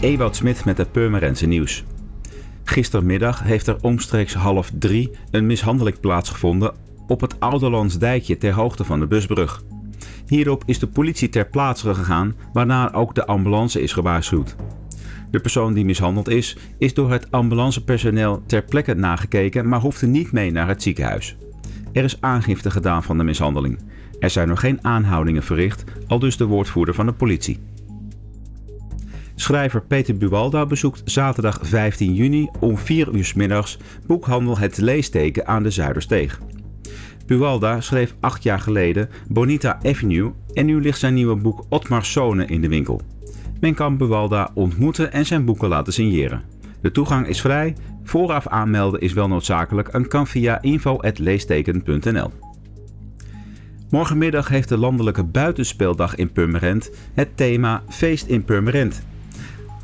Ewout Smit met het Purmerendse nieuws. Gistermiddag heeft er omstreeks half drie een mishandeling plaatsgevonden op het Ouderlandsdijkje ter hoogte van de busbrug. Hierop is de politie ter plaatse gegaan, waarna ook de ambulance is gewaarschuwd. De persoon die mishandeld is, is door het ambulancepersoneel ter plekke nagekeken, maar hoefde niet mee naar het ziekenhuis. Er is aangifte gedaan van de mishandeling. Er zijn nog geen aanhoudingen verricht, al dus de woordvoerder van de politie. Schrijver Peter Buwalda bezoekt zaterdag 15 juni om 4 uur middags boekhandel Het Leesteken aan de Zuidersteeg. Buwalda schreef acht jaar geleden Bonita Avenue en nu ligt zijn nieuwe boek Otmar Sone in de winkel. Men kan Buwalda ontmoeten en zijn boeken laten signeren. De toegang is vrij, vooraf aanmelden is wel noodzakelijk en kan via info.leesteken.nl. Morgenmiddag heeft de landelijke buitenspeeldag in Purmerend het thema Feest in Purmerend.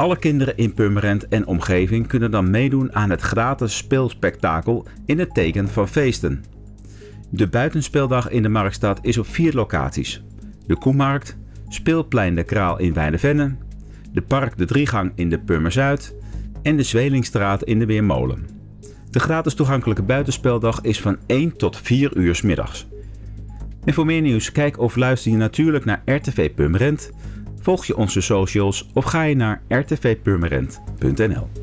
Alle kinderen in Purmerend en omgeving kunnen dan meedoen aan het gratis speelspektakel in het teken van feesten. De buitenspeeldag in de Marktstad is op vier locaties. De Koemarkt, Speelplein de Kraal in Weidevenne, de Park de Driegang in de Purmerzuid en de Zwelingstraat in de Weermolen. De gratis toegankelijke buitenspeldag is van 1 tot 4 uur middags. En voor meer nieuws kijk of luister je natuurlijk naar RTV Purmerend, volg je onze socials of ga je naar rtvpurmerend.nl.